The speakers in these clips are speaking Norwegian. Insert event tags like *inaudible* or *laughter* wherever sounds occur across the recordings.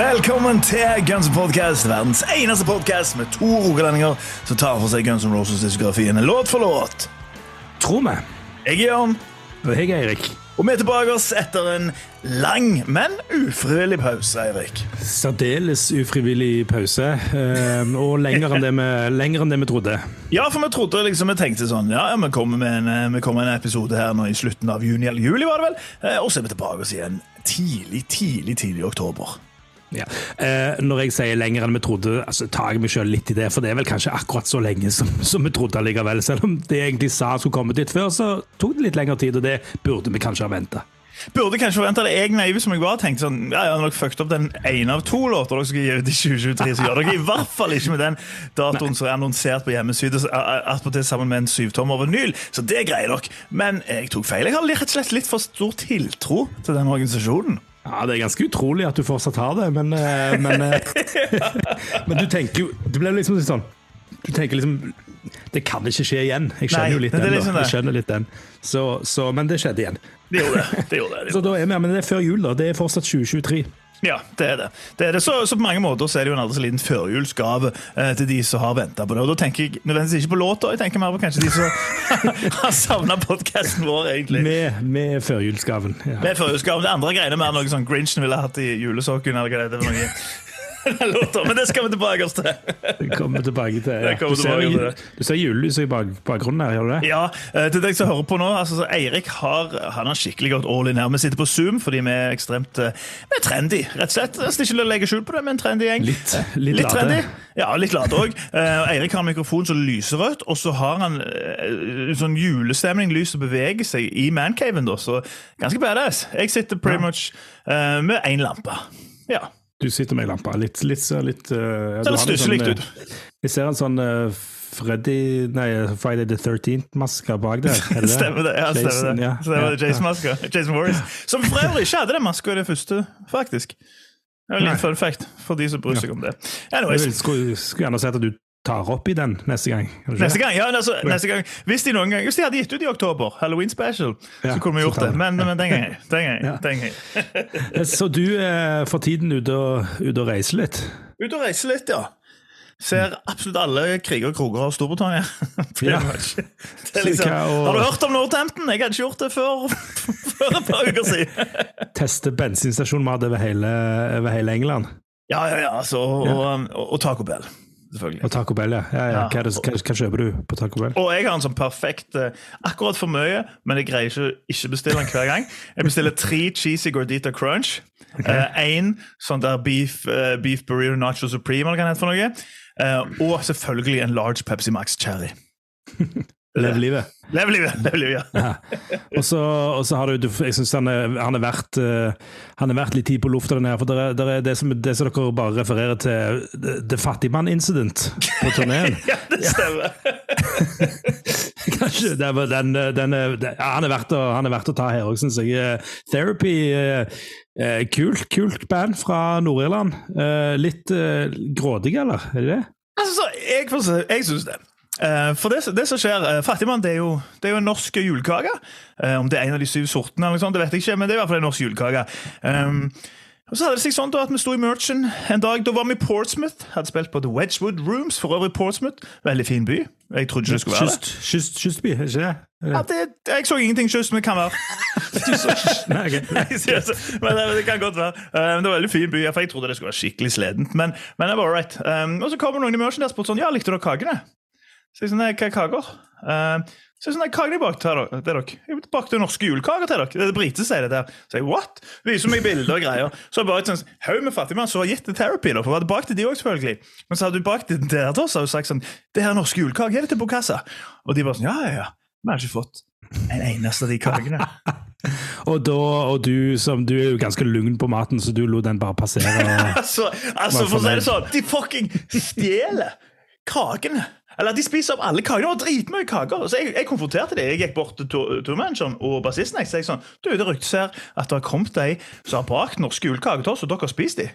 Velkommen til Guns N' Podcast, verdens eneste podcast med to rogalendinger som tar for seg Guns N' Roses-diskografien låt for låt. Tror vi. Jeg er Jørn, Og jeg er Eirik. og vi er tilbake oss etter en lang, men ufrivillig pause, Eirik. Særdeles ufrivillig pause. eh, Og lenger enn, det vi, *laughs* lenger enn det vi trodde. Ja, for vi trodde liksom, vi tenkte sånn, ja, ja, vi kommer med en, eh, vi kommer med en episode her nå i slutten av juni eller juli, var det vel? Eh, Og så er vi tilbake oss igjen tidlig, tidlig, tidlig i oktober. Ja. Eh, når jeg sier lenger enn vi trodde, altså, tar jeg meg selv litt i det. For det er vel kanskje akkurat så lenge som, som vi trodde allikevel. Selv om det jeg egentlig sa skulle komme dit før, så tok det litt lengre tid, og det burde vi kanskje ha venta. Burde kanskje forventa det. Jeg naiv som jeg var, tenkte sånn Ja, ja, når dere fucket opp den ene av to låter dere skal gi ut i 2023, så gjør dere i hvert fall ikke med den datoen som er annonsert på hjemmesiden, attpåtil sammen med en syvtommer vinyl. Så det greier dere. Men jeg tok feil. Jeg har rett og slett litt for stor tiltro til den organisasjonen. Ja, Det er ganske utrolig at du fortsatt har det, men, eh, men, eh, *laughs* men du tenker jo Det blir liksom sånn Du tenker liksom Det kan ikke skje igjen. Jeg skjønner Nei, jo litt er den. liksom Jeg skjønner litt den. Så, så, men det skjedde igjen. Det gjorde det. det, gjorde det, det Så da er vi, men det er før jul, da. Det er fortsatt 2023. Ja, det er det. det, er det. Så, så på mange måter så er det jo en aldri så liten førjulsgave eh, til de som har venta på det. Og da tenker jeg nødvendigvis ikke på låta, jeg tenker mer på kanskje de som *laughs* har savna podkasten vår, egentlig. Med, med førjulsgaven. Ja. Med førjulsgaven. Det andre greiene mer noe sånn Grinchen ville hatt i julesokken. eller hva det er. Den låta, Men det skal vi tilbake til. Det kommer tilbake til. Ja. kommer Du, ser, tilbake til du ser julelyset i bak, bakgrunnen her, gjør du det? Ja, eh, til deg som hører på nå, altså, så Eirik har, han har skikkelig godt all in her. Vi sitter på Zoom fordi vi er ekstremt eh, vi er trendy, rett og slett. Er ikke legge skjul på det, men en trendy gjeng. Litt, litt, Litt trendy. Ja, litt late òg. Eirik har en mikrofon som lyser rødt, og så har han en sånn julestemning, lys og beveger seg i mancaven, da, så ganske badass. Jeg sitter pretty much uh, med én lampe. Ja. Du sitter med ei lampe. Litt, litt, litt uh, Ser litt stusslig sånn, ut. eh, Jeg ser en sånn uh, Freddy Nei, Friday the 13th-maske bak der. Er det? *laughs* Stemmer det. ja, stemmer det. ja. Stemmer det. Ja, Jason. Jason Warris. Som for øvrig ikke hadde den maska i det første, faktisk. Det er en fun fact for de som bryr seg om det. Anyways, Jeg skulle, skulle gjerne sett at du tar opp i den neste gang. Neste gang, ja, altså, neste gang Hvis de noen gang Hvis de hadde gitt ut i oktober, Halloween special, Ja, så kunne vi gjort det. Men, men den gangen. *laughs* Den gangen, Ja. den gangen. Så du er for tiden ute og, ute og reiser litt? Ute og reise litt, ja. Ser absolutt alle kriger og kroger av Storbritannia. *laughs* Ja. *laughs* liksom, har du hørt om Northampton? Jeg hadde ikke gjort det før, før et par uker siden. Teste bensinstasjonmat over hele, over hele England? Ja, ja, ja. Altså, og, og, og Taco Bell, selvfølgelig. Og Taco Bell, ja. ja, ja. Hva, det, hva, hva kjøper du på Taco Bell? Og jeg har en sånn perfekt eh, Akkurat for mye, men jeg greier ikke ikke bestille den hver gang. Jeg bestiller tre cheesy gordita crunch. Én sånn der beef, uh, beef burrito nacho supreme, eller hva det heter for noe. Eh, og selvfølgelig en large Pepsi Max cherry. *laughs* Lev livet. Lev livet! Lev livet, ja. Og så, har du, Jeg syns han, han, er verdt, eh, han er verdt litt tid på lufta, den her. For det er, det er det, som, det som dere bare refererer til, The, the Fattigmann Incident på turneen. *laughs* ja, det stemmer. *laughs* Kanskje det den, den, er- han, er verdt å, han er verdt å ta her òg, syns jeg. Eh, Therapy, eh, kult, kult band fra Nord-Irland. Eh, litt grådig, eller? Er det det? Altså, jeg, jeg syns det. Eh, for det, det som skjer, uh, Fattigmann det er, jo, det er jo en norsk julekake. Eh, om det er en av de syv sortene, eller noe sånt, det vet jeg ikke, men det er i hvert fall en norsk julekake. Um, og så hadde det seg sånn da at Vi sto i Merchant en dag. Da var vi i Portsmouth. Hadde spilt på The Wedgwood Rooms. For øvrig Portsmouth. Veldig fin by. Jeg trodde ikke det skulle være det. Kyst, kyst, kystby, er ikke det? Ja, det jeg så ingenting kyst, men kan være. *laughs* Nei, okay. *laughs* Men det, kan godt være. Um, det var en veldig fin by, for jeg trodde det skulle være skikkelig sledent. Men, men det var all right. Um, og så kommer noen i Merchant og spurte sånn Ja, likte dere kakene? Så jeg sånn, nei, hva er kaker? Um, Så jeg sånn, nei, kaken jeg bakte til dere. Jeg bakte norske julekaker til dere. Det er briter sier det der. Så jeg, what? Viser meg bilder og greier. Så bare et sånn haug med fattigmann som har gitt det therapy. da, for vi hadde bakt de også, selvfølgelig. Men så hadde du bakt det der til oss og sagt sånn Det her er norske julekaker, er det til Bokassa? Og de bare sånn, ja, ja, ja. Vi har ikke fått en eneste av de kakene. *laughs* Og, da, og du, som, du er jo ganske lugn på maten, så du lot den bare passere. *laughs* altså, altså, for å si det sånn, de fucking stjeler kakene. Eller de spiser opp alle kakene. Det var dritmye kaker. Så jeg, jeg konfronterte dem. Jeg gikk bort til to- tourmanageren og bassisten. Jeg sa sånn, du, det ryktes her at det har kommet ei som har bakt norske julekaker til oss, og dere har spist de.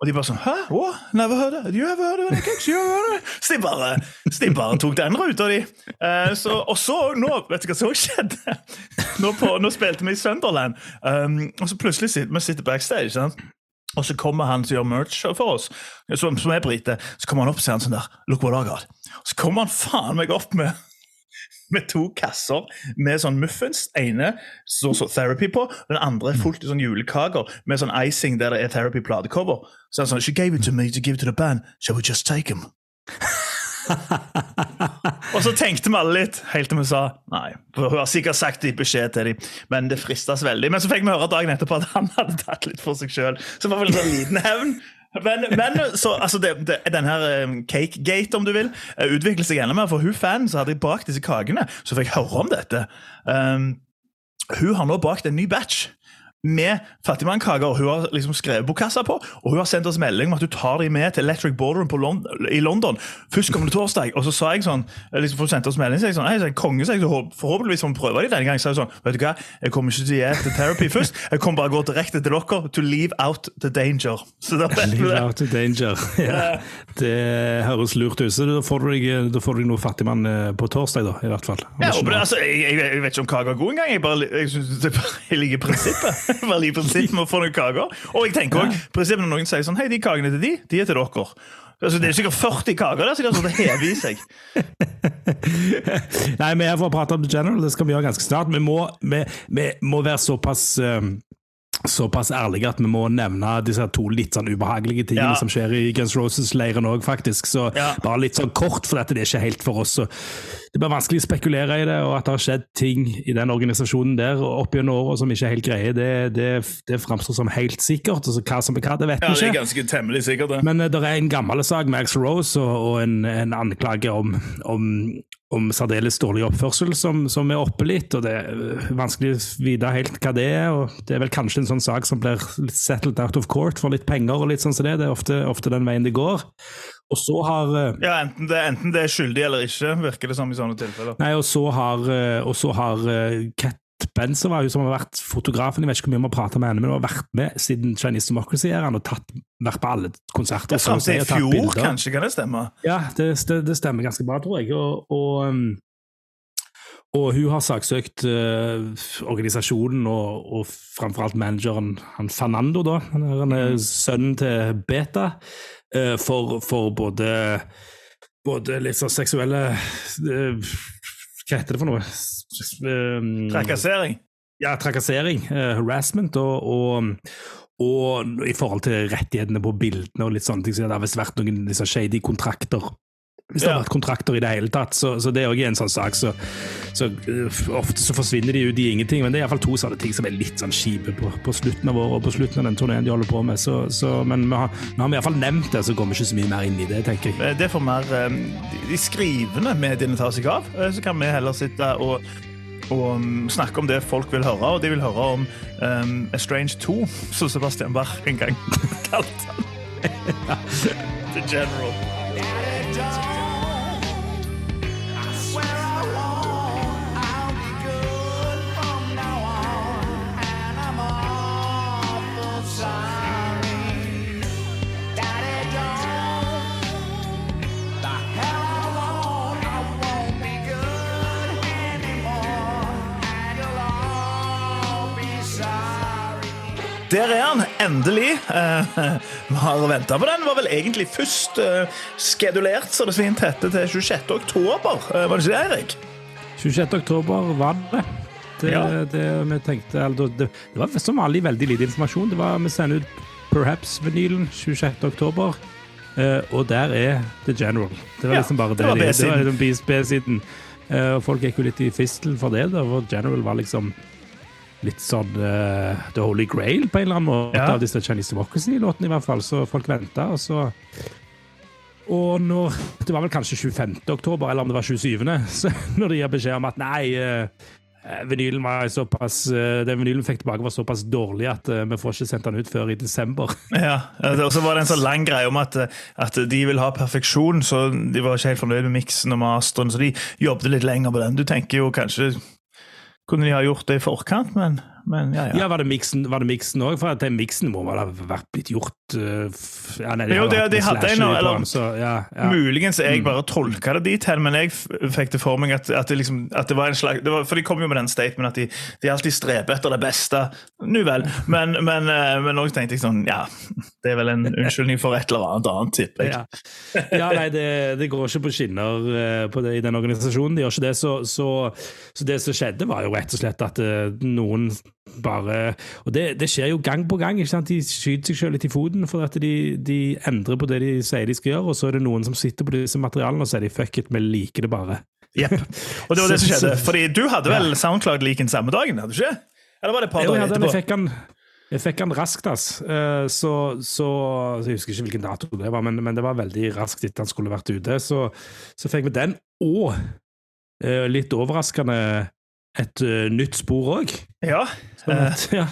Og de bare sånn Hæ? What? Never heard it. You ever heard it? cakes? You ever heard it? Så de bare, så de bare tok den ruta, de. Uh, så, og så, nå, vet du hva som skjedde? Nå, på, nå spilte vi i Sunderland, um, og så plutselig sitter vi sitter backstage. sant? Og så kommer han som gjør merch for oss, som, som er brite. Så kommer han opp og sier han sånn der Look what I got. Så kommer han faen meg opp med *laughs* med to kasser med sånn muffins. ene står så therapy på, den andre er fullt i sånn julekaker med sånn icing der det er therapy-platecover. Så han sånn She gave it to me to give to the band. Shall we just take them? *laughs* *laughs* Og så tenkte vi alle litt, helt til vi sa nei. Hun har sikkert sagt litt beskjed til dem, men det fristes veldig. Men så fikk vi høre dagen etterpå at han hadde tatt litt for seg sjøl. Så var vel en sånn liten hevn. Men, men så, altså det, det, den her um, Cakegate, om du vil, uh, utviklet seg enda mer. For hun fan som hadde bakt disse kakene, så fikk jeg høre om dette. Um, hun har nå bakt en ny batch med fattigmannkaker. Hun har liksom skrevet på kassa på, og hun har sendt oss melding om at hun tar dem med til Electric Boardroom på Lon i London først kommer det torsdag. Og så sa jeg sånn, liksom for å sende oss melding, så jeg sånn, jeg, så jeg konge, så jeg, så forhåpentligvis får vi prøve dem denne gangen. Så jeg sånn, vet du hva, jeg kommer ikke til å til therapy først, jeg kommer bare gå direkte til dere to leave out the danger. Så da vet det. Leave det. out the danger. *laughs* Ja, det høres lurt ut. Så da får du deg, da får du deg noe fattigmann eh, på torsdag, da, i hvert fall. Ja, men altså, jeg, jeg, jeg vet ikke om kaka er god engang. Jeg, bare, jeg, synes bare, jeg liker prinsippet. Liker prinsippet med å få noen kaker. Og jeg tenker også, prinsippet når noen sier sånn Hei, de kakene til de, de er til dere. Altså, det er sikkert 40 kaker der, så de har sånn hevet i seg. *laughs* Nei, vi er for å prate om The General, det skal vi gjøre ganske snart. Vi må, vi, vi må være såpass eh, Såpass ærlige at vi må nevne disse to litt sånn ubehagelige tingene Ja. som skjer i Guns Roses-leiren òg, faktisk. Så Ja. bare litt sånn kort, for dette det er ikke helt for oss. Så det blir vanskelig å spekulere i det, og at det har skjedd ting i den organisasjonen der opp gjennom åra som ikke er helt greie, det, det, det framstår som helt sikkert. Altså, hva som er hva, det vet vi Ja, ikke. det er ganske temmelig sikkert, det. Men uh, det er en gammel sak med Axel Rose og, og en, en anklage om, om, om særdeles dårlig oppførsel som, som er oppe litt, og det er øh, vanskelig å vite helt hva det er. og Det er vel kanskje en sånn sak som blir litt settled out of court for litt penger og litt sånn som det. Det er ofte, ofte den veien det går. Og så har øh, Ja, enten det, enten det er skyldig eller ikke, virker det som i sånne tilfeller. Nei, og så har, øh, og så har Cat Benzer, var hun som har vært fotografen, jeg vet ikke hvor mye vi har prata med henne, men hun har vært med siden Chinese Democracy-æraen og tatt, vært på alle konserter. Det er fram til i fjor, bilder. kanskje, kan det stemme? Ja, det, det, det stemmer ganske bra, tror jeg. Og, og, um, og hun har saksøkt uh, organisasjonen og, og framfor alt manageren han Fernando, da. Han er, er sønnen til Beta. uh, for, for både, både litt sånn seksuelle eh, Hva heter det for noe? Um, Trakassering? ja, trakassering, eh, harassment, og, og, og i forhold til rettighetene på bildene og litt sånne ting, så det har visst vært noen liksom, shady kontrakter. Hvis det Ja. har vært kontrakter i det hele tatt, så, så det er også en sånn sak. Så, så eh, ofte så forsvinner de ut i ingenting, men det er iallfall to sånne ting som er litt sånn kjipe på, på slutten av året og på slutten av den turneen de holder på med. Så, så, men vi har, vi har iallfall nevnt det, så går vi ikke så mye mer inn i det, tenker jeg. Eh, Det får mer eh, de- de skrivende mediene ta seg av. Så kan vi heller sitte og, og um, snakke om det folk vil høre, og de vil høre om um, Strange 2, *laughs* som Sebastian Bach en gang *laughs* kalte den. *laughs* The General. Der er han, endelig. Eh, *laughs* Vi har venta på den. Var vel egentlig først eh, skedulert, så det fint hette, til 26. oktober. Eh, Var det ikke det, Eirik? 26. oktober var det. Det, Ja. det vi tenkte eller, det, det var som vanlig veldig lite informasjon. Det var, vi sender ut Perhaps-vinylen 26. oktober, eh, og der er The General. Det var Ja, liksom bare det det. var B-siden. liksom B-siden. Og folk gikk jo litt i fistel for det, da, for General var liksom litt sånn uh, The Holy Grail på en eller annen måte Ja. av disse Chinese Democracy-låtene, i hvert fall. Så folk venta, og så Og når Det var vel kanskje 25. oktober, eller om det var 27., *laughs* så når de gir beskjed om at nei uh, Vinylen var såpass Den vinylen fikk tilbake, var såpass dårlig at vi får ikke sendt den ut før i desember. *laughs* Ja, og så var det en sånn lang greie om at, at de vil ha perfeksjon, så de var ikke helt fornøyd med miksen og masteren, så de jobbet litt lenger på den. Du tenker jo kanskje kunne de ha gjort det i forkant, men, men ja, ja. Ja, Var det miksen òg? For at den miksen må vel ha vært blitt gjort uh, ja, nei, Jo, har det- de hadde en, eller- den, så, ja, ja. Muligens jeg bare tolka det dit hen, men jeg fikk det for meg at, at, det, liksom, at det var en slags det var, For de kom jo med den statement at de, de alltid streber etter det beste. Nu vel. Men, men, eh, men også tenkte jeg sånn Ja, det er vel en unnskyldning for et eller annet annet, tipper jeg. Ja. ja, nei, det, det går ikke på skinner eh, på det, i den organisasjonen. De gjør ikke det. Så, så, så det som skjedde, var jo rett og slett at eh, noen bare Og det, det skjer jo gang på gang. ikke sant? De skyter seg selv litt i foten for at de, de endrer på det de sier de skal gjøre, og så er det noen som sitter på disse materialene og sier de fuck it, vi liker det bare. Jepp. Og det var *laughs* det som skjedde. Fordi du hadde vel SoundCloud-leaken samme dagen, hadde du ikke? Eller var det et par Jo, dager ja, jeg etterpå? fikk han jeg fikk han raskt, ass. Eh, Så, så, så Jeg husker ikke hvilken dato det var, men, men det var veldig raskt etter han skulle vært ute. Så, så fikk vi den, og eh, litt overraskende et uh, nytt spor òg. Ja. Ja.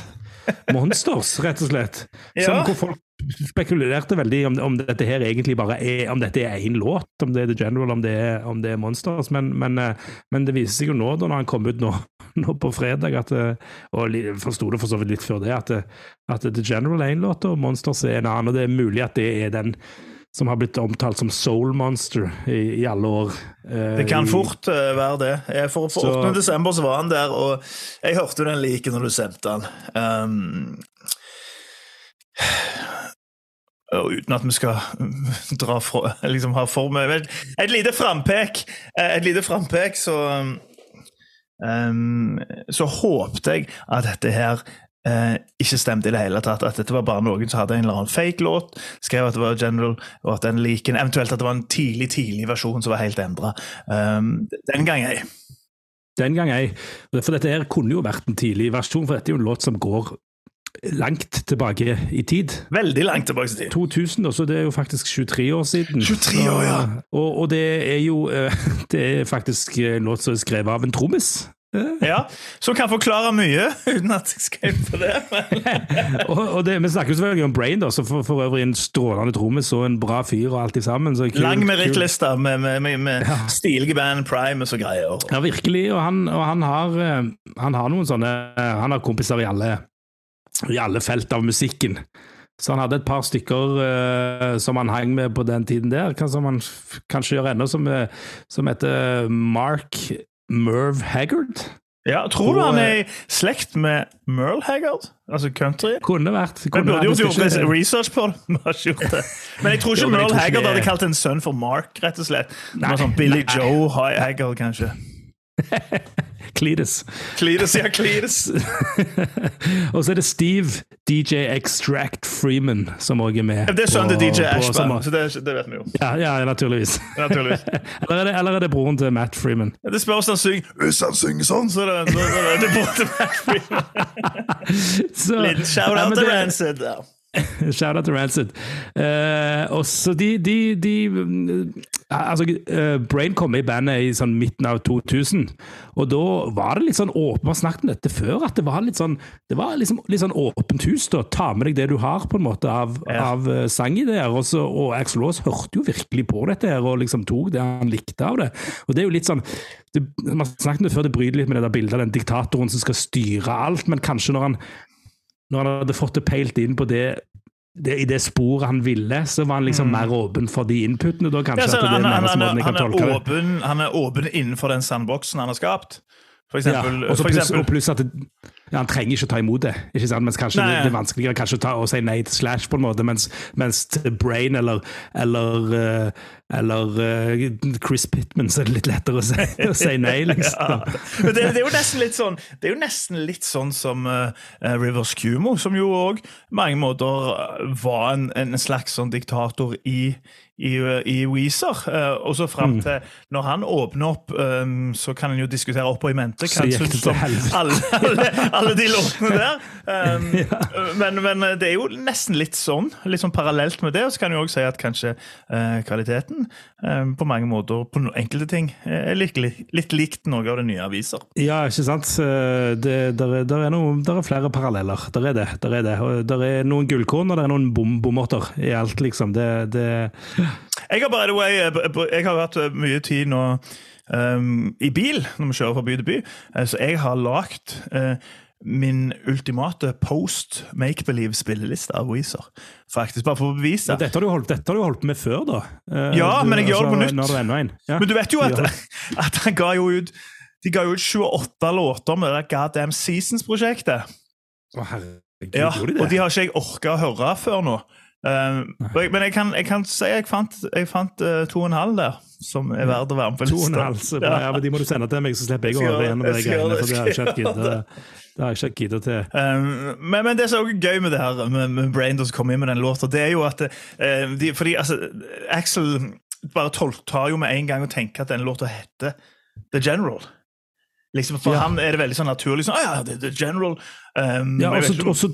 Monsters, rett og slett. Som Ja. hvor folk spekulerte veldig om, om dette her egentlig bare er Om dette er én låt, om det er The General, om det er, om det er Monsters. Men, men, eh, men det viser seg jo nå, da når han kom ut nå, *laughs* nå på fredag, at, eh, og forsto det for så vidt litt før det, at, eh, at The General er én låt, og Monsters er en annen. Og det er mulig at det er den som har blitt omtalt som Soul Monster i, i alle år. eh, Det kan fort uh, være det. Jeg- For, 8. Så- 8. desember så var han der, og jeg hørte den like når du sendte den. Um, uten at vi skal *laughs* dra fra liksom ha for mye Et lite frampek, eh, et lite frampek, så um, Så håpte jeg at dette her eh, ikke stemte i det hele tatt. At dette var bare noen som hadde en eller annen fake låt, skrev at det var General, og at den liken Eventuelt at det var en tidlig tidlig versjon som var helt endra. Um, den gang ei. Den gang ei. For dette her kunne jo vært en tidlig versjon, for dette er jo en låt som går langt tilbake i tid. Veldig langt tilbake i tid. 2000, og så det er jo faktisk 23 år siden. 23 år, ja. Og, og det er jo eh, *laughs* Det er faktisk en låt som er skrevet av en trommis. Ja, Som kan forklare mye, uten at jeg skal inn på det. *laughs* Og, og det, Vi snakker jo selvfølgelig om Brain, da, som for, for øvrig en strålende trommis og en bra fyr og alt sammen. Så kul- lang merittliste med, med, med, med stilige band, Primus og greier. Ja, virkelig. Og han, og han, har, eh, han har noen sånne eh, Han har kompiser i alle, i alle felt av musikken. Så han hadde et par stykker uh, som han hang med på den tiden der, som han kanskje gjør ennå, som, som heter Mark Merv Haggard. Ja, Tror du han er i slekt med Merle Haggard? Altså country? Kunne vært. Vi Kunne burde vært, gjort, ikke- research på det. Vi. Men jeg tror *laughs* ikke Jo, Merle Haggard hadde kalt en sønn for Mark, rett og slett. Nei, sånn Billy nei. Joe Haggard, kanskje. *laughs* Cletus. Cletus, ja, Cletus. *laughs* og så er det Steve DJ Extract Freeman som òg er med. Det er sønnen til DJ på- så det, det vet vi jo. Ja, ja, naturligvis. Naturligvis. *laughs* eller, er det, eller er det broren til Matt Freeman? Det spørs han synger Hvis han synger sånn, så er det, det er Matt Freeman. Så- Liten shout-out til Rancid. Ja. *laughs* Shout out til Rancid. Uh, og så de, de, de mm, Altså, uh, Brain kom i bandet i sånn midten av 2000, og da var det litt sånn åpent Vi har snakket om dette før, at det var litt sånn Det var liksom litt sånn åpent hus. da, Ta med deg det du har, på en måte, av, Ja. av eh, sangideer. Og, så- og Axel Aas hørte jo virkelig på dette her, og liksom tok det han likte av det. Og det er jo litt sånn det, Man snakket om det før, det bryter litt med det der bildet av den diktatoren som skal styre alt, men kanskje når han når han hadde fått det peilt inn på det, det i det sporet han ville, så var han liksom mer åpen for de inputene, da Ja, kanskje? så at det er han, han, han, er åpen, han er åpen innenfor den sandboksen han har skapt. For Ja, eksempel, så for pluss, pluss at det, Ja, Han trenger ikke å ta imot det, ikke sant? mens kanskje Nei. det, det er vanskeligere kanskje å, ta, og si nei til Slash, på en måte, mens, mens Brain eller, eller, eh, eller uh, Chris Pittman så er det litt lettere å si, å si nei, *laughs* liksom. Men det, det er jo nesten litt sånn Det er jo nesten litt sånn som uh, Rivers Cumo, som jo òg mange måter eh, var en, en slags sånn diktator i, i, i Weezer. Uh, og så fram Mm. til Når han åpner opp, um, så kan en jo diskutere opp og i mente Så hva en syns om alle, alle, alle de låtene der. *laughs* Um, men, men det er jo nesten litt sånn, litt sånn parallelt med det. Og så kan jeg også si at kanskje kvaliteten eh, på mange måter på enkelte ting er litt, litt likt noe av det nye aviser. Ja, ikke sant. Eh, Det, der, er, der, er noe, der er flere paralleller. Der er det. Der er, det. Der er noen gullkorn og der er noen bom, bommerter i alt, liksom. Det, det Jeg har by the way, eh, jeg har hatt eh, mye tid nå um, i bil når vi kjører fra by til by, Eh, så jeg har lagd eh, min ultimate post make-believe-spilleliste av Weezer. Faktisk, bare for å bevise. ja, dette, har du holdt, dette har du holdt med før, da. Eh, Ja, du- men jeg gjør det på altså, nytt. Ja. Men du vet jo at, *laughs* at han ga jo ut de ga jo ut 28 låter med det God Goddamn Seasons-prosjektet. Å, herregud, Ja, gjorde de det? og de har ikke jeg orka å høre før nå. Um, men jeg kan, jeg kan si jeg fant, jeg fant eh, to og en halv der, som er verdt å være med på To og en lista. halv, så bra. Ja, men de må du sende til meg, så slipper jeg å høre gjøre gjennom det, de greiene. For det har jeg ikke hatt det, har jeg ikke giddet til. Um, men, men det som er gøy med det her med, med Brain som kom inn med den låta, det er jo at uh, de, Fordi altså, Axel bare tolktar jo med en gang og tenker at den låta heter The General. Liksom, for Ja. han er det veldig sånn naturlig sånn, ah, ja, er The General. Um, Ja, også,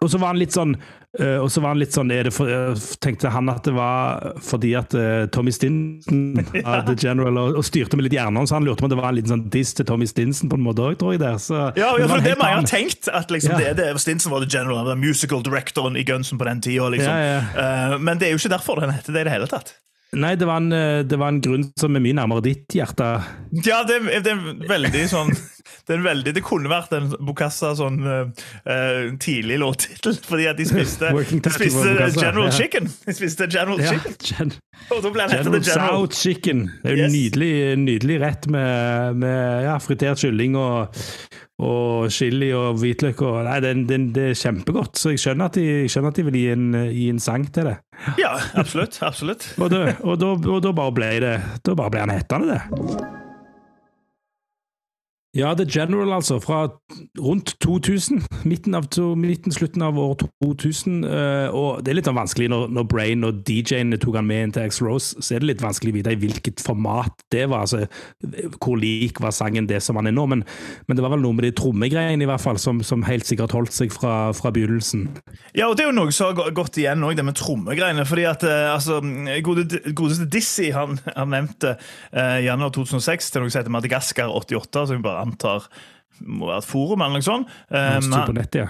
og så- var han litt sånn eh, og så var han litt sånn for, eh, Tenkte han at det var fordi at eh, Tommy Stinson av *laughs* The General og, og styrte med litt hjernen, så han lurte på om det var en liten sånn diss til Tommy Stinson på en måte òg, tror jeg. der. Så, Ja, ja, for det helt mange har tenkt. At liksom, Ja. det, det, Stinson var the general, var musical directoren i Gunsen på den tida. Liksom. Ja, Eh, men det er jo ikke derfor den heter det i det hele tatt. Nei, det var, en, det var en grunn som er mye nærmere ditt hjerte. Ja, det, det er veldig sånn det, veldig, det kunne vært en Bocassa sånn eh, tidlig låttittel, fordi at de spiste, *laughs* de spiste General. Chicken. De spiste General Ja, Chicken, Gen Og da ble det General General. South Chicken. Det er jo Yes. nydelig, nydelig rett med, med ja, fritert kylling og, og chili og hvitløk. Og, nei, det, det, det er kjempegodt, så jeg skjønner at de, skjønner at de vil gi en, gi en sang til det. Ja, absolutt. absolutt. Og da, og da, og da bare ble det Da bare ble han hettende, det. Ja, The General, altså. Fra rundt 2000. Midten, av midten slutten av år 2000. eh, og det er litt sånn vanskelig når, når Brain og DJ-ene tok han med inn til X-Rose, så er det litt vanskelig å vite i hvilket format det var. altså Hvor lik var sangen det som han er nå. Men, men det var vel noe med de trommegreiene i hvert fall som, som helt sikkert holdt seg fra, fra begynnelsen. Ja, og det er jo noe som har gått igjen òg, det med trommegreiene. fordi at eh, altså, gode, Godeste Dizzie han, han nevnte eh, januar 2006 til noe som heter Madagaskar 88, som bare antar må være et forum eller noe sånt. Eh, på nett, nettet, ja.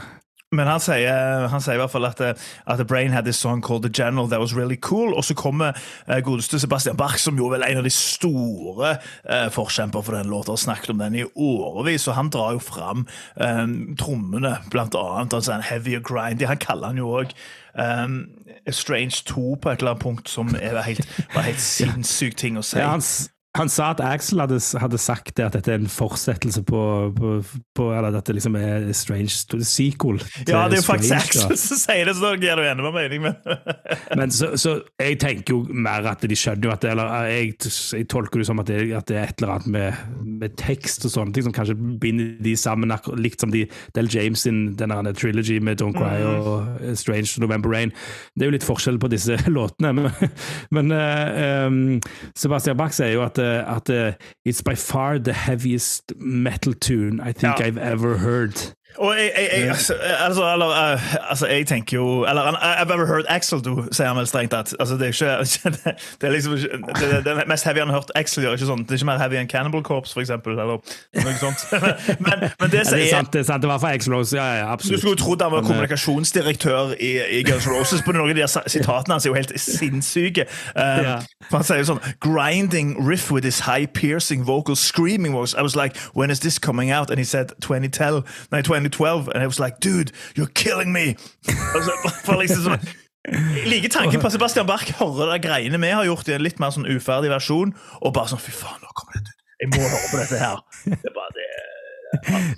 men han sier, han sier i hvert fall at, eh, at The Brain had this song called The General that was really cool. Og så kommer eh, godeste Sebastian Bach, som jo vel er en av de store eh, forkjemper for den låta, og snakket om den i årevis. Og han drar jo fram eh, trommene, blant annet. Altså en heavier grindy. Han kaller han jo òg um, Strange 2 på et eller annet punkt, som er helt, var helt *laughs* sinnssyk ting å si. Ja, han, han sa at Axel hadde, hadde sagt det, at dette er en fortsettelse på, på, på Eller at det liksom er Strange sequel. Ja, det er jo faktisk. Axel som sier det, så da gir det jo enda mer mening. Men *laughs* Men så, så jeg tenker jo mer at de skjønner jo at det, Eller jeg, jeg tolker det som at det, at det er et eller annet med, med tekst og sånne ting som kanskje binder de sammen, likt som de Del James sin denne trilogy med Don't Cry Mm. og eh, Strange November Rain. Det er jo litt forskjell på disse *laughs* låtene. Men, men um, Sebastian Bach sier jo at, at It's by far the heaviest metal tune I think. I've ever heard. Og jeg, jeg, jeg, altså, altså, eller, eh, altså, jeg tenker jo Eller I've ever heard Axel do, sier han vel strengt tatt. Altså, det er ikke *laughs* Det er liksom det, det, mest heavy han har hørt Axel gjøre. ikke sånn Det er ikke mer heavy enn Cannibal Corpse, for eksempel. Eller noe sånt. *laughs* Men, men det Ja, det sier er sant, det er sant. Det var for X-Rose, ja, ja, Du skulle jo trodd han var eh, kommunikasjonsdirektør i, i Guns N' Roses. På noen av de sitatene hans er jo helt sinnssyke. Um, Ja. Han sier jo sånn Grinding riff with his high piercing vocal screaming voice. I was like, when is this coming out? And he said 2012. Nei, 2012. And I was like, dude, you're killing me! *laughs* Altså, for liksom sånn jeg liker tanken på Sebastian Bach hører de greiene vi har gjort i en litt mer sånn uferdig versjon, og bare sånn Fy faen, nå kommer det ut. Jeg må høre på dette her. Det er bare det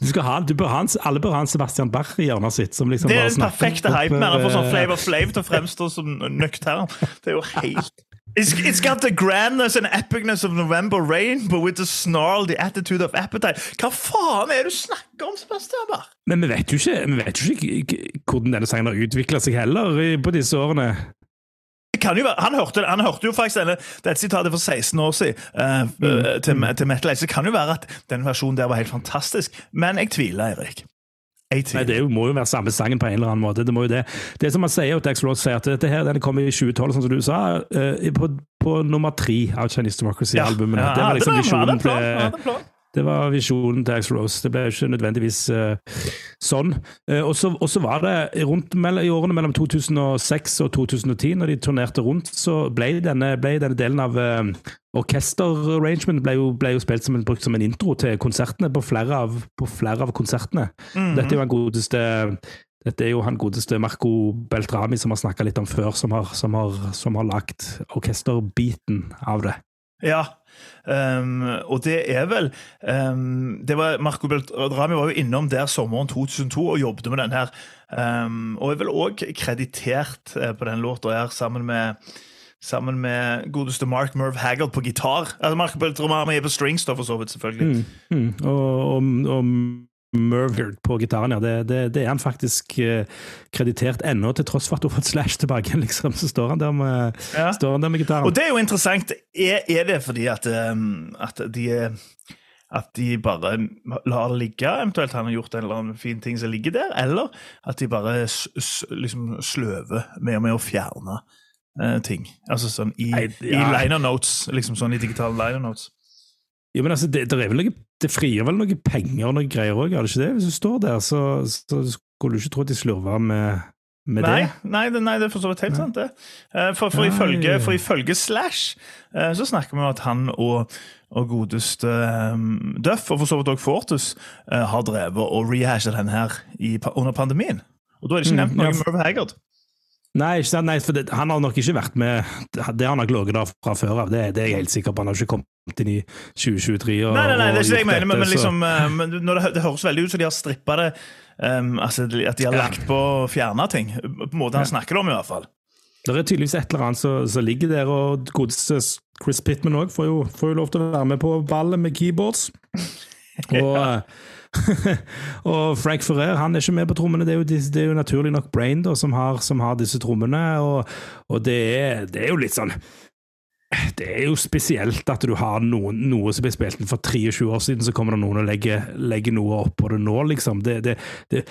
Du skal ha, du bør ha alle bør ha en Sebastian Bach i hjørnet sitt. Som liksom Det er den perfekte hypen. Han får sånn eh, Flavor Flav til å fremstå som nøktern. Det er jo helt It's, it's got the grandness and epicness of November rain, but with the snarl, the attitude of appetite. Hva faen er det du snakker om, Sebastian? Men vi vet jo ikke, vet jo ikke hvordan denne sangen har utvikla seg heller på disse årene. Det kan jo han, hørte, han hørte jo faktisk denne, dette sitatet for 16 år siden uh, mm. til, til Metal Age. Det kan jo være at den versjonen der var helt fantastisk, men jeg tviler, Erik. Nei. Det må jo være samme sangen på en eller annen måte. Det må jo det. Det er som man sier, og Dax Ross sier at dette her, den kom i 2012, sånn som du sa, eh, på, på nummer tre av Chinese Democracy-albumene. Ja, det var liksom visjonen til. Det var visjonen til Axl Rose. Det ble jo ikke nødvendigvis uh, sånn. Uh, og så var det rundt i årene mellom 2006 og 2010, når de turnerte rundt, så ble denne, ble denne delen av uh, orkester-arrangement ble, ble jo spilt som en, brukt som en intro til konsertene på flere av, på flere av konsertene. Mhm. Dette er jo han godeste dette er jo han godeste Marco Beltrami som har snakka litt om før, som har, som har, som har lagt orkesterbiten av det. Ja, ehm, og det er vel um, det var, Marco Beltrami var jo innom der sommeren 2002 og jobbet med den her. Um, og er vel òg kreditert eh, på den låta her, sammen med Sammen med godeste Mark Merv Haggard på gitar. Altså Marco Beltrami er på strings, da, for så vidt, selvfølgelig. Mm, og, og, og Mervard på gitaren, ja. Det, det, det er han faktisk eh, kreditert ennå, til tross for at hun har fått Slash tilbake. *laughs* liksom, Så står han der med, Ja. står han der med gitaren. Og det er jo interessant. Er, er det fordi at, um, at de at de bare lar det ligge, eventuelt han har gjort en eller annen fin ting som ligger der, eller at de bare liksom sløver med, med å fjerne uh, ting. Altså sånn i, Nei, i liner notes, liksom sånn i digitale liner notes. Jo, men altså, det, det, vel noe, det frigjør vel noe penger og noe greier òg, er det ikke det? Hvis du står der, så, så skulle du ikke tro at de slurver med, med Nei, det. nei, det, nei, det er for så vidt helt sant, det. Eh, For, for, ifølge, for ifølge Slash eh, så snakker vi om at han og, og godeste um, Duff, og for så vidt også Fortus, har drevet og rehashet den her i, under pandemien. Og da er det ikke Mm, nevnt noe ja. om Merv Haggard. Nei? Nei for det, han har nok ikke vært med Det har han nok ligget der fra før av, det, det er jeg helt sikker på. Han har ikke kommet inn i 2023 og Nei, nei, nei, det er ikke det jeg mener, men, men liksom, eh, men når det, det høres veldig ut som de har strippa det. um, altså At de har lagt på å fjerne ting. På en måte han snakker om, i hvert fall. Det er tydeligvis et eller annet som som ligger der, og godeste Chris Pittman òg får, får jo lov til å være med på ballet med keyboards. *laughs* Og, eh, *laughs* og Frank Ferrer han er ikke med på trommene. Det er jo, det er jo naturlig nok Brain da, som, har, som har disse trommene, og, og det, er, det er jo litt sånn det er jo spesielt at du har noen, noe som ble spilt inn for 23 år siden, så kommer det noen og legger, legger noe oppå det nå, liksom. Det, det, det,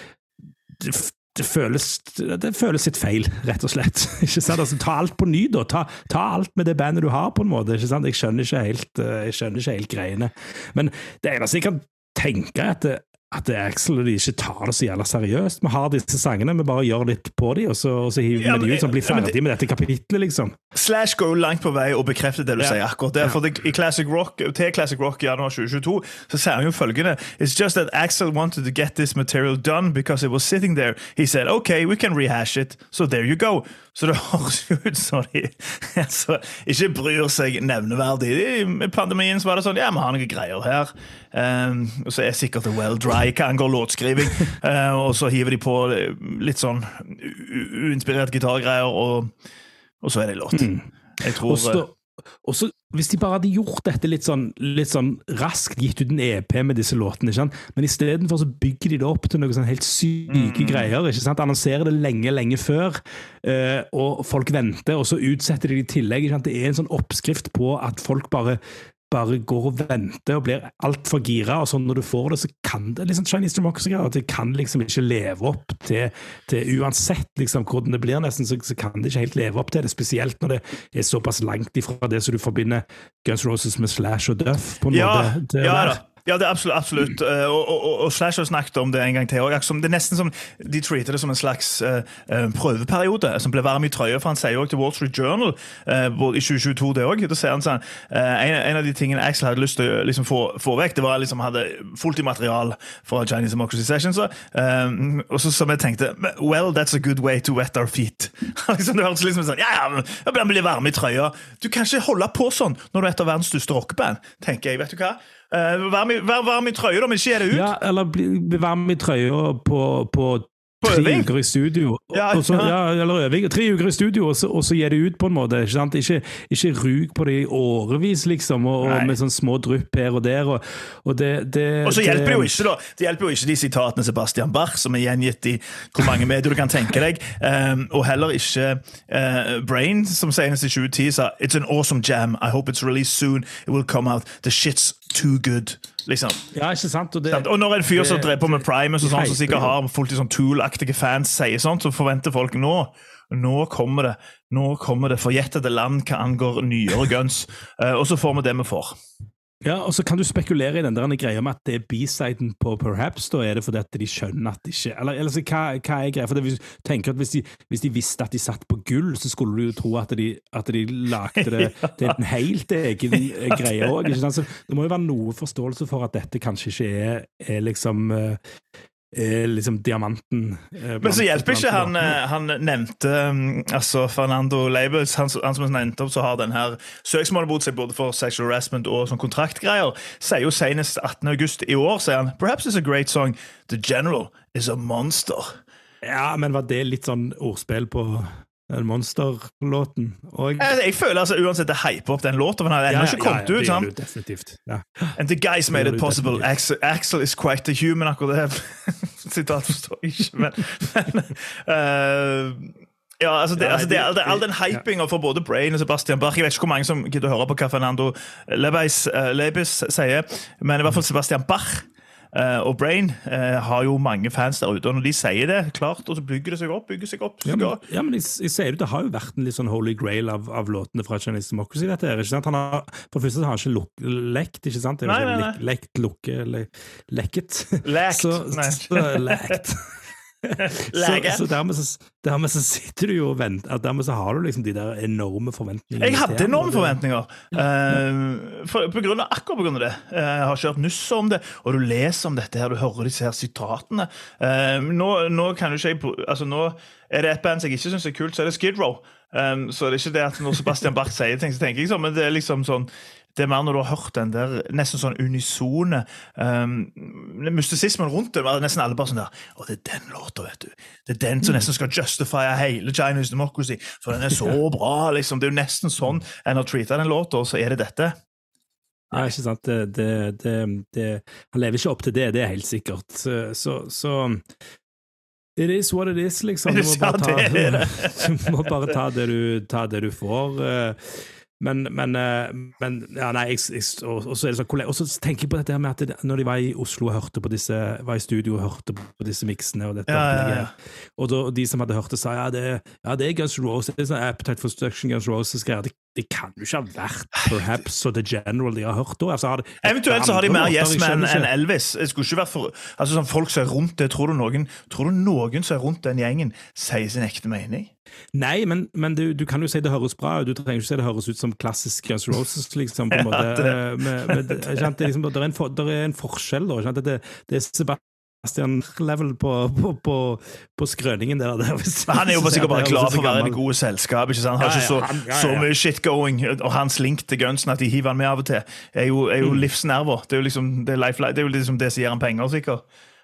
det, føles, det føles litt feil, rett og slett. *laughs* Ikke sant? Altså, ta alt på ny, da. Ta, ta alt med det bandet du har, på en måte. Ikke sant? Jeg skjønner ikke helt, eh, jeg skjønner ikke helt greiene. Men det eneste jeg kan tenke, er at det, at det Axel og de ikke tar det så jævla seriøst. Vi har disse sangene, vi bare gjør litt på dem, og så, og så hiver vi Ja, de ut, sånn blir ferdig med dette kapitlet, liksom. Slash går jo langt på vei og bekrefter det du Ja. sier akkurat der. For det, i Classic Rock, til Classic Rock i januar 2022 så sier han jo følgende It's just that Axel wanted to get this material done because it was sitting there. He said OK, we can rehash it. So there you go. Så det *laughs* høres jo ut som de altså, ikke bryr seg nevneverdig. I pandemien så var det sånn Ja, vi har noen greier her. Um, og så er sikkert det well dry hva angår låtskriving. Uh, *laughs* og så hiver de på litt sånn uinspirert gitargreier, og, og så er det låt. Mm. Jeg tror Også, og så, hvis de bare hadde gjort dette litt sånn, litt sånn raskt, gitt ut en EP med disse låtene, ikke sant? men istedenfor så bygger de det opp til noen sånn helt syke greier. ikke sant? Annonserer det lenge, lenge før, eh, og folk venter, og så utsetter de det i tillegg. ikke sant? Det er en sånn oppskrift på at folk bare bare går og venter og blir altfor gira, og sånn når du får det, så kan det liksom Chinese Democracy-greier, at det kan liksom ikke leve opp til, til uansett liksom hvordan det blir, nesten, så, så kan det ikke helt leve opp til det, spesielt når det er såpass langt ifra det som du forbinder Guns Roses med Slash og Duff, på en Ja, måte. Ja da. Ja, det er absolutt. absolutt. Mm. Og, og, og, og Slash har snakket om det en gang til. Det er nesten som De treater det som en slags eh, eh, prøveperiode som ble varm i trøya. For han sier jo til Wall Street Journal uh, i 2022 det også, Da sier han sånn uh, en, en av de tingene Axel hadde lyst til å liksom, få, få vekk, det var liksom hadde fullt i material fra Chinese Democracy Sessions. Så, eh, og så som jeg tenkte Well, that's a good way to wet our feet. *laughs* liksom, det høres liksom sånn Ja, ja, jeg blir varm i trøya. Du kan ikke holde på sånn når du er et av verdens største rockeband, tenker jeg. vet du hva? Eh, Vær med, vær varm i trøya, da, men gi det ut. Ja, eller bli vær varm i trøya på På tre uker i studio. Ja, så, ja. ja, eller øving. Tre uker i studio, og så, og så gir det ut, på en måte. Ikke, sant? ikke, ikke ruk på det i årevis, liksom, og, og med sånn små drypp her og der. Og, og det, det så hjelper det jo ikke da Det hjelper jo ikke de sitatene Sebastian Bach som er gjengitt i hvor mange medier du kan tenke deg, um, og heller ikke uh, Brain, som senest i 2010 sa It's an awesome jam. I hope it's released soon. It will come out. The shit's too good. Liksom. Ja, ikke sant? Og det, Og når en fyr som drev på med Primus, og sånn, som sikkert har fullt sånn Tool-aktige fans, sier sånt, så forventer folk nå nå kommer det nå kommer det forjettede land hva angår nyere guns. Eh, og så får vi det vi får. Ja, og så kan du spekulere i den der greia med at det er B-siden på Perhaps. Da er det fordi at de skjønner at de ikke Eller, eller så, hva, hva er greia? For det, hvis, tenker at hvis de, hvis de visste at de satt på gull, så skulle du jo tro at de, at de lagde det *laughs* til en helt egen eh, greie òg. Det må jo være noe forståelse for at dette kanskje ikke er, er liksom er liksom diamanten. eh, Men så hjelper ikke han, eh, han nevnte um, altså Fernando Labels, han, han som nevnte opp, så har den her søksmålet mot seg både for sexual harassment og sånn kontraktgreier, sier jo senest 18. august i år, sier han Perhaps it's a great song. The General is a monster. Ja, men var det litt sånn ordspill på den monsterlåten Og... Jeg, jeg føler altså uansett det hyper opp den låta, for den har ennå ikke kommet ut. det sant? gjør du definitivt. Ja. And the guys made it possible. Axel, Axel is quite a human, akkurat det. *laughs* Sitat forstår jeg ikke, men, men *laughs* uh, ja, altså, det, Ja, altså det, det- det, All den hypinga for både Brain og Sebastian Bach Jeg vet ikke hvor mange som gidder å høre på hva Fernando Lebeis, uh, Lebes sier, men i hvert fall Sebastian Bach eh, og Brain eh, har jo mange fans der ute. Og når de sier det, klart, og så bygger det seg opp, bygger seg opp Ja, men, ja, men jeg, jeg sier det, det har jo vært en litt sånn holy grail av, av låtene fra Chinese Democracy. dette her, ikke sant? Han har, det første har han ikke luk, lekt, ikke sant? Det er jo Nei, ikke nei, Lekt, lukke, le, lekket. Lekt, *laughs* Så, nei. så, lekt. *laughs* *laughs* Så, så, dermed så dermed så sitter du jo og venter Dermed så har du liksom de der enorme forventningene. Jeg hadde enorme forventninger. Eh, for, på grunn av, akkurat av det. Uh, jeg har kjørt nuss om det, og du leser om dette her, du hører disse her sitatene. Uh, nå, nå kan du ikke altså nå Er det et band som jeg ikke syns er kult, så er det Skid Row. Um, så det er ikke det at når Sebastian Bach sier ting, så tenker jeg sånn, men det er liksom sånn det er mer når du har hørt den der nesten sånn unisone um, mystisismen rundt det. Nesten alle bare sånn der Å, det er den låta, vet du. Det er den som nesten skal justify hele Chinese Democracy. For den er så *laughs* bra, liksom. Det er jo nesten sånn en har treata den låta, og så er det dette. Nei, ikke sant. Det, det, det, det, han lever ikke opp til det, det er helt sikkert. Så, så, It is what it is, liksom. *laughs* Du må bare ta, det *laughs* må bare ta det du, ta det du får. Men, men, eh, men ja, nei, jeg, jeg, og, og så sånn Og så tenker jeg på dette med at det, når de var i Oslo og hørte på disse var i studio og hørte på disse miksene og dette Ja, ja, opplegget her, Og de som hadde hørt det, sa ja, det, ja, det er Guns N' Roses. Det er sånn Appetite for Destruction, Guns N' Roses-greier. Det, det kan jo ikke ha vært Perhaps og The General de har hørt da. Altså, har Eventuelt så har de mer Yes Man enn. Elvis. Det skulle ikke vært for, altså sånn Folk som er rundt det, tror du noen Tror du noen som er rundt den gjengen, sier sin ekte mening? Nei, men, men du, du kan jo si det høres bra ut. Du trenger ikke si det høres ut som klassisk Guns Roses, liksom. på en *laughs* Ja, måte. det- Eh, med, med, det, er liksom, det, er en for, det er en forskjell, da. Det, det er Sebastian-level på, på, på, på skrøningen der. der han er jo sikkert bare klar for å være i det gode selskap. ikke sant? Han har Ja, ikke så, ja, han- ja, så mye shit going, og hans link til gunsen at de hiver han med av og til, er jo, er Mm. livsnerver. Det er jo liksom det, life, det, er jo liksom det som gir han penger, sikkert.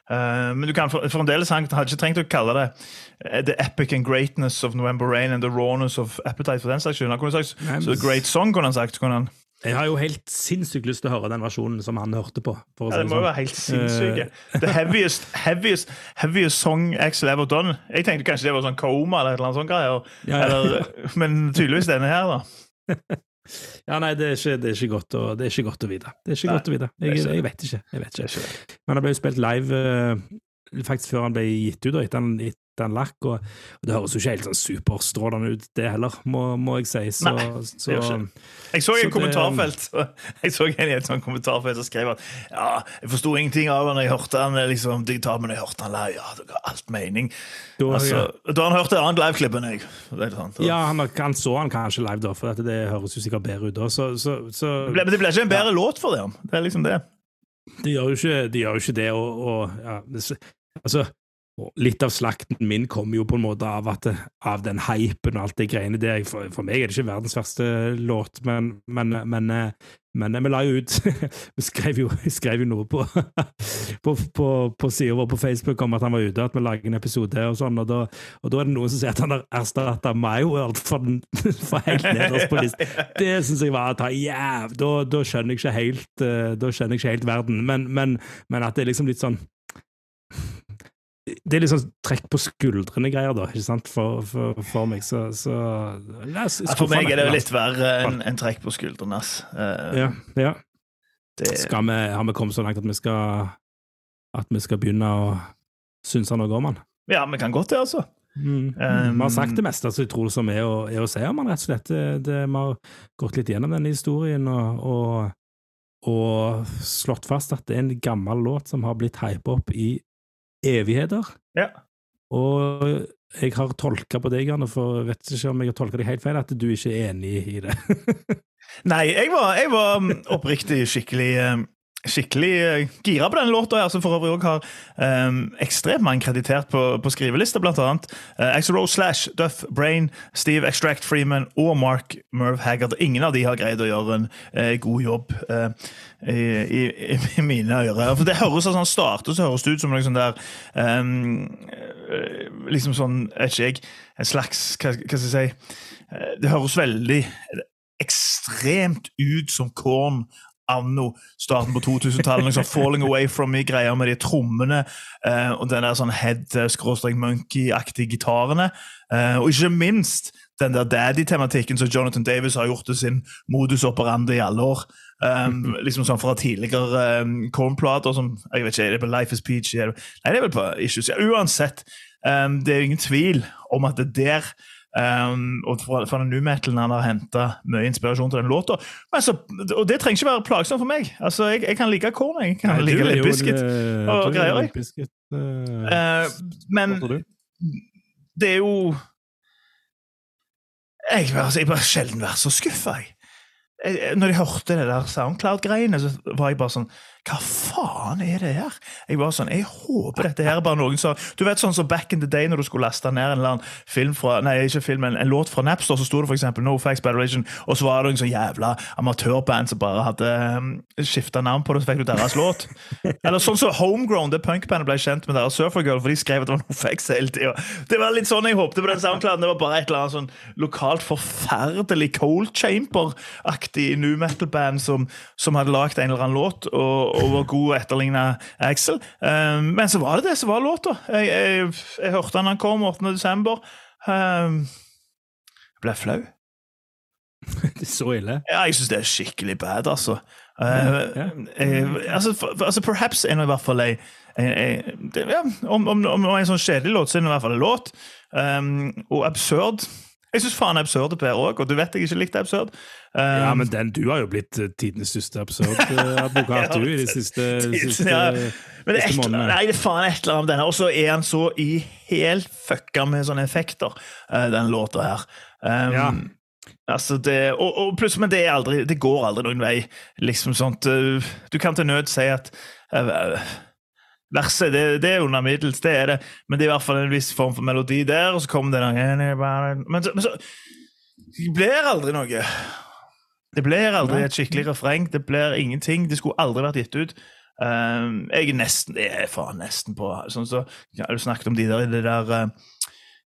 Uh, men du kan for- fremdeles han hadde ikke trengt å kalle det eh, The epic and greatness of November Rain and the rawness of appetite for den slags skyld. Han kunne sagt Nei, great song, kunne han sagt. Kunne han. Jeg har jo helt sinnssykt lyst til å høre den versjonen som han hørte på. Ja, det må jo sånn. være helt sinnssyke. Eh, The heaviest, heaviest, heaviest song Axel ever done. Jeg tenkte kanskje det var sånn Coma eller et eller annet sånt greier. Ja, ja. Eller, men tydeligvis denne her, da. *laughs* Ja, nei, det er, ikke, det, er ikke godt å, det er ikke godt å vite. Det er ikke Nei, godt å vite. Jeg, jeg vet ikke. Jeg vet ikke. Men han ble jo spilt live eh, faktisk før han ble gitt ut, og etter han, han lakk, og, og det høres jo ikke helt sånn superstrålende ut, det heller, må, må jeg si. Så, Nei, så, gjør ikke. Jeg så Så en det- kommentarfelt *laughs* Jeg så en i et sånt kommentarfelt som skrev at ja, jeg forsto ingenting av han jeg hørte han liksom, digitalt, men jeg hørte han live. Ja, det ga alt mening. Da- Altså, da har han hørt et annet liveklipp enn jeg. Det, sant. ja, han, han så han kanskje live, da, for det høres jo sikkert bedre ut da. Så, så, så Det ble- det ble ikke en bedre låt for det. Det er liksom det. de gjør jo ikke, de gjør jo ikke det, og, og ja, det, altså og litt av slakten min kommer jo på en måte av, at, av den hypen og alt det greiene der. For, for, meg er det ikke verdens verste låt, men, men, men, men vi la jo ut *laughs* Vi skrev jo, skrev jo noe på, *laughs* på, på, på sida vår på Facebook om at han var ute, at vi lager en episode og sånn, og da, og da er det noen som sier at han har erstatta My World for, den, *laughs* for helt nederst på listen. Det syns jeg var å ta jæv... Da, skjønner jeg ikke helt eh, Da skjønner verden, men, men at det er liksom litt sånn det er litt sånn trekk på skuldrene-greier, da, ikke sant, for, for, for meg. Så, så ja, For meg er det jo litt verre enn en trekk på skuldrene. Uh, ja, ja. Det... Skal vi, har vi kommet så langt at vi skal at vi skal begynne å synse noe om han? Ja, vi kan godt det, altså. Mm. Um, vi har sagt det meste altså, jeg tror som er å, er å si om han, rett og slett. Det, det, vi har gått litt gjennom denne historien og, og, og, slått fast at det er en gammel låt som har blitt hypa opp i evigheter. Ja. Og jeg har tolka på deg, Janne, for jeg vet ikke om jeg har tolka deg helt feil, at du ikke er enig i det. *laughs* Nei, jeg var, jeg var um, oppriktig skikkelig um, skikkelig uh, gira på denne låta, her, som for øvrig også har um, ekstremt mange kreditert på, på skrivelista, blant annet. Uh, Axel Rose Slash, Duff Brain, Steve Extract Freeman og Mark Merv Haggard. Ingen av de har greid å gjøre en uh, god jobb. Uh, i, i, i, mine ører. For det høres sånn starter så høres det ut som noe sånn der um, Liksom sånn, vet ikke jeg, en slags Hva, hva skal jeg si? Eh, det høres veldig ekstremt ut som Korn anno starten på 2000-tallet. Liksom 'Falling Away From Me'-greier med de trommene eh, og den der sånn head-monkey-aktige gitarene. Eh, og ikke minst den der daddy-tematikken som Jonathan Davis har gjort til sin modus operandi i alle år. Um, *laughs* liksom sånn fra tidligere um, Korn-plater som jeg vet ikke, er det på Life is Peach? Det, nei, det er vel på Issues. Ja, uansett, um, det er ingen tvil om at det der um, og fra, fra den nu-metalen han har henta mye inspirasjon til den låta. Altså, og det trenger ikke være plagsomt for meg. Altså, Jeg, jeg kan like Korn, jeg kan nei, like litt Biscuit og greier. Biscuit, uh, uh, men det er jo jeg, altså, jeg bare sjelden vært så skuffa, jeg. Når jeg hørte det der Soundcloud-greiene, så var jeg bare sånn hva faen er det her? Jeg var sånn, jeg håper dette her er bare noen som Du vet sånn som så back in the day når du skulle laste ned en eller annen film fra, nei, ikke film, en, en låt fra Napster, så sto det eksempel No Facts Batteration, og så var det noen sånn jævla amatørband som bare hadde um, skifta navn på det, så fikk du deres låt. Eller sånn som så Homegrown, det punkbandet ble kjent med deres Surfergirl, for de skrev at det var No Facts hele tida. Det var litt sånn jeg håpte på den soundclouden. Det var bare et eller annet sånn lokalt forferdelig Cold Chamber-aktig new metal-band som, som hadde lagd en eller annen låt. og og var god og etterligna Axel. Um, men så var det det som var låta. Jeg, jeg, jeg, hørte han han kom 8. desember. Um, jeg ble flau. *laughs* det er så ille? Ja, jeg syns det er skikkelig bad, altså. Uh, ja. jeg, altså, for, altså, Perhaps er det i hvert fall ei ja, om, om, om, en sånn kjedelig låt, så er det i hvert fall en låt. Um, og absurd jeg syns faen absurd er bedre òg, og du vet jeg ikke likte absurd. Um, ja, men den, du har jo blitt uh, tidenes største absurd-advokat, *laughs* uh, du, i de siste, *laughs* siste, ja. men det er månedene. Nei, det er faen et eller annet med denne. Og så er han så i helt fucka med sånne effekter, den låta her. Um, ja. Altså det, og, og pluss, Men det, aldri, det går aldri noen vei. liksom sånt, Du kan til nød si at uh, Verset det, det, er under middels, det er det, men det er i hvert fall en viss form for melodi der. og så kommer det den, Men så, men så blir aldri noe. Det blir aldri et skikkelig refreng. Det blir ingenting. Det skulle aldri vært gitt ut. Um, jeg er nesten jeg er faen nesten på sånn så, ja, Du snakket om de der i det der uh,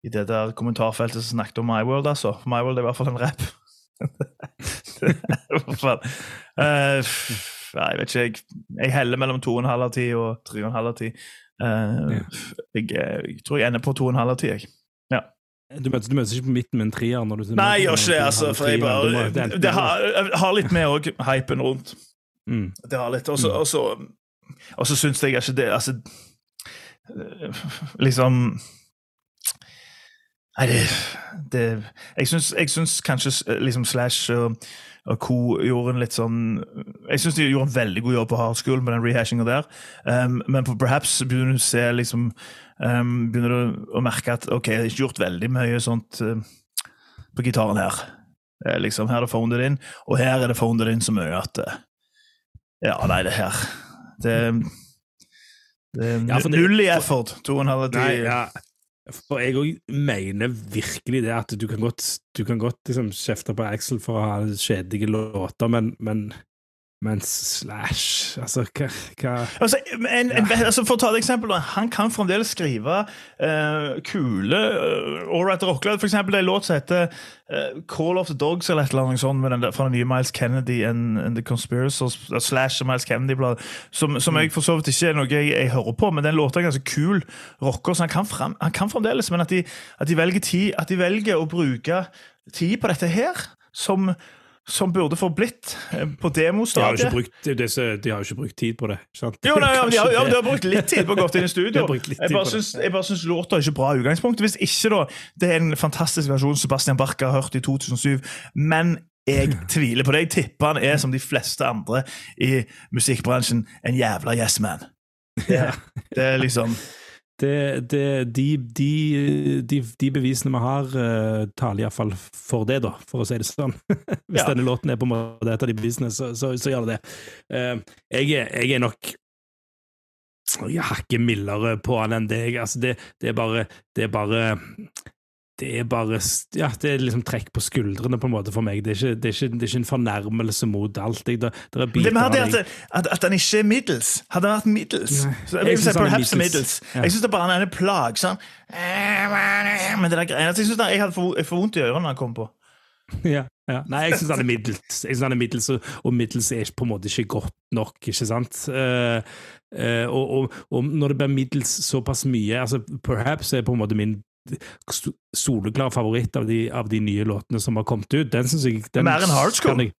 i det der kommentarfeltet som snakket om My World, altså. My World er i hvert fall en rap. I hvert fall. Uh, jeg vet ikke, jeg, jeg heller mellom to og en halv av 10 og tre og en halv av 10. Uh, jeg, jeg, tror jeg ender på to og en halv av ti. Ja. Du møtes, du møtes ikke på midten med en trier? Når du, Nei, jeg gjør ikke det. altså, for jeg bare, det, det har, har, litt med òg hypen rundt. Mm. Det har litt. Og så mm. syns jeg ikke det Altså Liksom Nei, det, det Jeg syns kanskje liksom Slash og og Co gjorde en litt sånn Jeg syns de gjorde en veldig god jobb på Hard School med den rehashinga der, um, men på Perhaps begynner du å se liksom um, Begynner du å merke at ok, jeg har ikke gjort veldig mye sånt uh, på gitaren her. Uh, liksom, Her er det founded in, og her er det founded in så mye at uh, Ja, nei, det her det, Det Ja, null i effort. To og en halv ja. For jeg òg mener virkelig det at du kan godt, du kan godt liksom kjefte på Axel for å ha kjedelige låter, men, men, men Slash Altså, hva, hva Altså, en, en, altså For å ta et eksempel, han kan fremdeles skrive uh, kule uh, Allright Rocklad. For eksempel det er en låt som heter uh, Call of the Dogs eller et eller annet sånt med den der, fra den nye Miles Kennedy and, and The Conspirators uh, slash Miles Kennedy-bladet. Som, som jeg for så vidt ikke er noe jeg, jeg hører på, men den låta er ganske kul rocker, så han kan, frem, han kan fremdeles. Men at de, at de velger tid, at de velger å bruke tid på dette her, som som burde forblitt blitt på De har jo ikke brukt, de har ikke brukt tid på det. sant? Jo, nei, ja, de har, ja, de har brukt litt tid på å gå inn i *laughs* studio. Jeg bare syns, jeg bare syns låta er ikke bra i utgangspunktet. Hvis ikke, da. Det er en fantastisk versjon Sebastian Bach har hørt i 2007. Men jeg *laughs* tviler på det. Jeg tipper han er, som de fleste andre i musikkbransjen, en jævla yes man. Det, *laughs* det er liksom det, det, de, de, de, de bevisene vi har, uh, taler iallfall for det, da, for å si det sånn. *laughs* Hvis Ja. denne låten er på en måte et av de bevisene, så, så, så gjør det det. Uh, jeg, jeg er nok jeg hakker mildere på han enn deg. Altså, det, det er bare Det er bare det er bare Ja, det er liksom trekk på skuldrene, på en måte, for meg. Det er ikke, det er ikke, det er ikke en fornærmelse mot alt. Jeg, det, det er Det er mer det at, at, at han ikke er middels. Hadde han vært middels Nei, så jeg jeg vil synes han er middels. Ja. Jeg syns det bare han er plagsom. Men det der greiene Jeg synes jeg hadde for, får vondt i ørene når han kom på. *laughs* Ja, ja. Nei, jeg syns han er middels. Synes han er middels, og middels er på en måte ikke godt nok, ikke sant? Uh, uh, og, og, og når det blir middels såpass mye altså Perhaps er på en måte min soleklare favoritt av de, av de nye låtene som har kommet ut. Den syns jeg den Mer enn Hard School? kan jeg-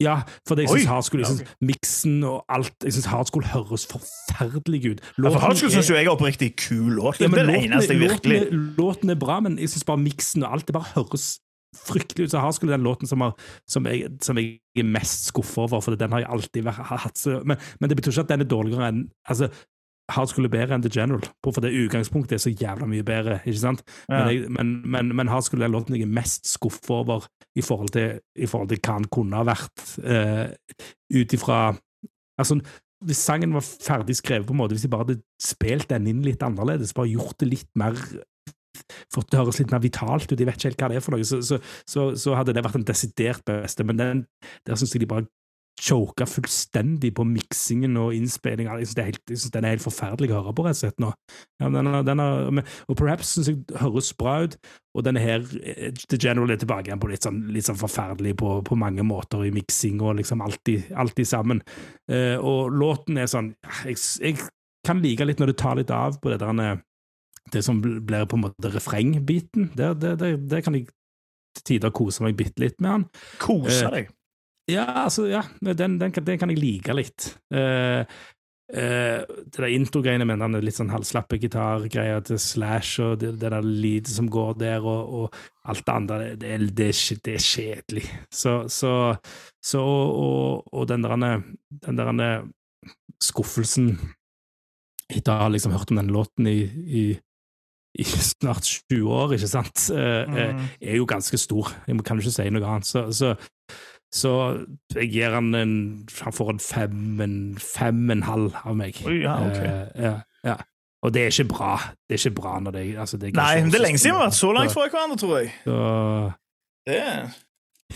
Ja, for jeg syns hard school, jeg miksen og alt Jeg syns Hardschool høres forferdelig ut. Ja, for Hardschool syns jo jeg er oppriktig kul låt. ja, det er det eneste jeg virkelig Låten, låten er bra, men jeg syns bare miksen og alt det bare høres fryktelig ut. Så Hardschool er den låten som, har, som, jeg, som jeg er mest skuffa over, for den har jeg alltid vært, hatt så men, men det betyr ikke at den er dårligere enn altså, Hardskolen er bedre enn The General, for det utgangspunktet er så jævla mye bedre. ikke sant? Ja. Men, jeg, men, men, men han skulle den låten jeg er mest skuffa over i forhold, til, i forhold til hva han kunne ha vært, uh, ut ifra Altså, hvis sangen var ferdig skrevet, på en måte, hvis de bare hadde spilt den inn litt annerledes, bare gjort det litt mer Fått det høres litt mer vitalt ut, jeg vet ikke helt hva det er for noe, så, så, så, så hadde det vært den desidert beste. Men den, der syns jeg de bare choka fullstendig på miksingen og innspillinga. Jeg syns den er helt forferdelig å høre på, rett og slett, nå. Ja, den, er- den er, og Perhaps syns jeg høres bra ut, og denne her, eh, The General er tilbake igjen på litt sånn, litt sånn forferdelig på, på mange måter i miksing og liksom alltid, alltid sammen. Eh, og låten er sånn jeg, jeg kan like litt når det tar litt av på det der eh, det som blir på en måte refrengbiten. Det, det, det, det kan jeg til tider kose meg bitte litt med han. Kose Eh, deg. Ja, altså, ja, den, den, kan- den kan jeg like litt. Uh, uh, det der intro-greiene med den litt sånn halvslappe gitargreia til Slash, og det, det der lydet som går der, og, og alt det andre, det, det, det, er, kjedelig. Så, så, så og, og den der, den der skuffelsen etter å ha liksom hørt om den låten i, i, i snart 20 år, ikke sant, eh, Mm. er jo ganske stor. Jeg kan jo ikke si noe annet. Så, så, så jeg gir han en Han får en fem, en fem en halv av meg. Oi, ja, okay. Uh, ja, ja. Og det er ikke bra. Det er ikke bra når det, altså det Nei, men det er lenge siden vi har vært så langt fra hverandre, tror jeg. Så, Det.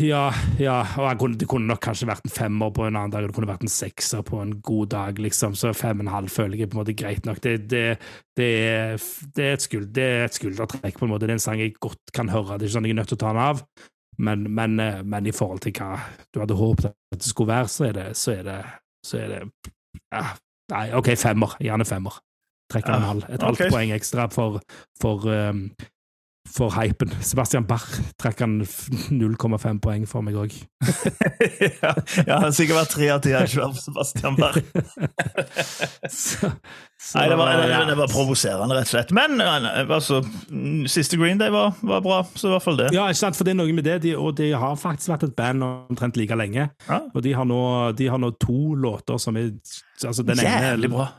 ja, ja, og kunne, det kunne nok kanskje vært en femmer på en annen dag, og det kunne vært en sekser på en god dag, liksom, så fem og en halv føler jeg på en måte greit nok. Det, det, det, er, det, er et skulder, det er et skuldertrekk, på en måte. Det er en sang jeg godt kan høre. Det er ikke sånn jeg er nødt til å ta den av, men, men, eh, men i forhold til hva du hadde håpet at det skulle være, så er det, så er det, så er det ja, Nei, OK, femmer. Gjerne femmer. Trekker en halv. Et halvt okay. poeng ekstra for, for um, for hypen. Sebastian Bach trekker han 0,5 poeng for meg òg. *laughs* ja, ja, det har sikkert vært tre av ti jeg ikke Sebastian Bach. *laughs* Nei, det var, det, det var provoserende, rett og slett. Men altså, siste Green Day var, var bra, så i hvert fall det. Ja, ikke sant, for det er noe med det, de, og de har faktisk vært et band omtrent like lenge. Ja. Og de har, nå, de har nå to låter som er altså den ene, Jævlig bra.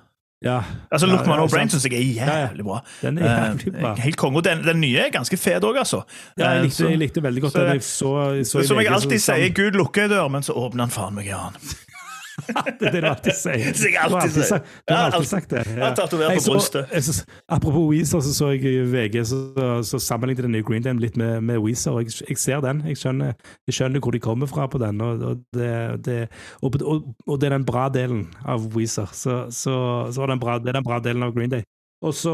Ja, Altså, Look Man No Brain syns jeg er jævlig bra. Den er jævlig bra. Eh, Helt konge. Den, den nye er ganske fet òg, altså. ja, jeg, Eh, likte, jeg likte veldig godt så- den. Jeg så, så Som jeg alltid sier, Gud lukker ei dør, men så åpner han faen meg en annen. *laughs* det er det du alltid sier. Det jeg Du har alltid alltid sagt, du har alltid alltid. sagt det. Jeg har tatovert på brystet. Apropos Weezer, så så jeg i VG så, så sammenlignet den nye Green Day litt med, med Weezer. Jeg, jeg ser den. Jeg skjønner, jeg skjønner hvor de kommer fra på den. Og, og, det, det, og, og, det er den bra delen av Weezer. Så, så, så er det, bra, det er den bra delen av Green Day. Og så,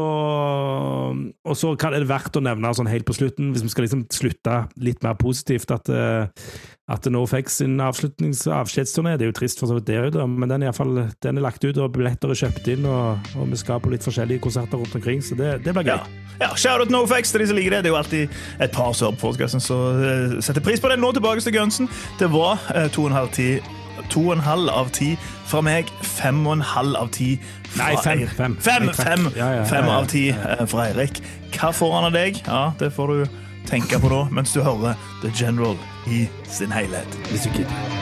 og så er det verdt å nevne sånn helt på slutten, hvis vi skal liksom slutte litt mer positivt, at, eh, at nå fikk sin avskjedsturné. Det er jo trist for så vidt, det òg, men den er, fall, den er lagt ut, og billetter er kjøpt inn, og, og, vi skal på litt forskjellige konserter rundt omkring, så det, det blir gøy. Ja, ja shout-out NoFX til de som liker det. Det er jo alltid et par som hører på så setter pris på det. Nå tilbake til Gunsen. Det var eh, to og en halv tid 2,5 av 10 fra meg. 5,5 av 10 fra Nei, 5. 5, 5, 5, 5 av 10 eh, fra Eirik. Hva får han av deg? Ja, Det får du tenke på da mens du hører The General i sin helhet. Hvis du gidder.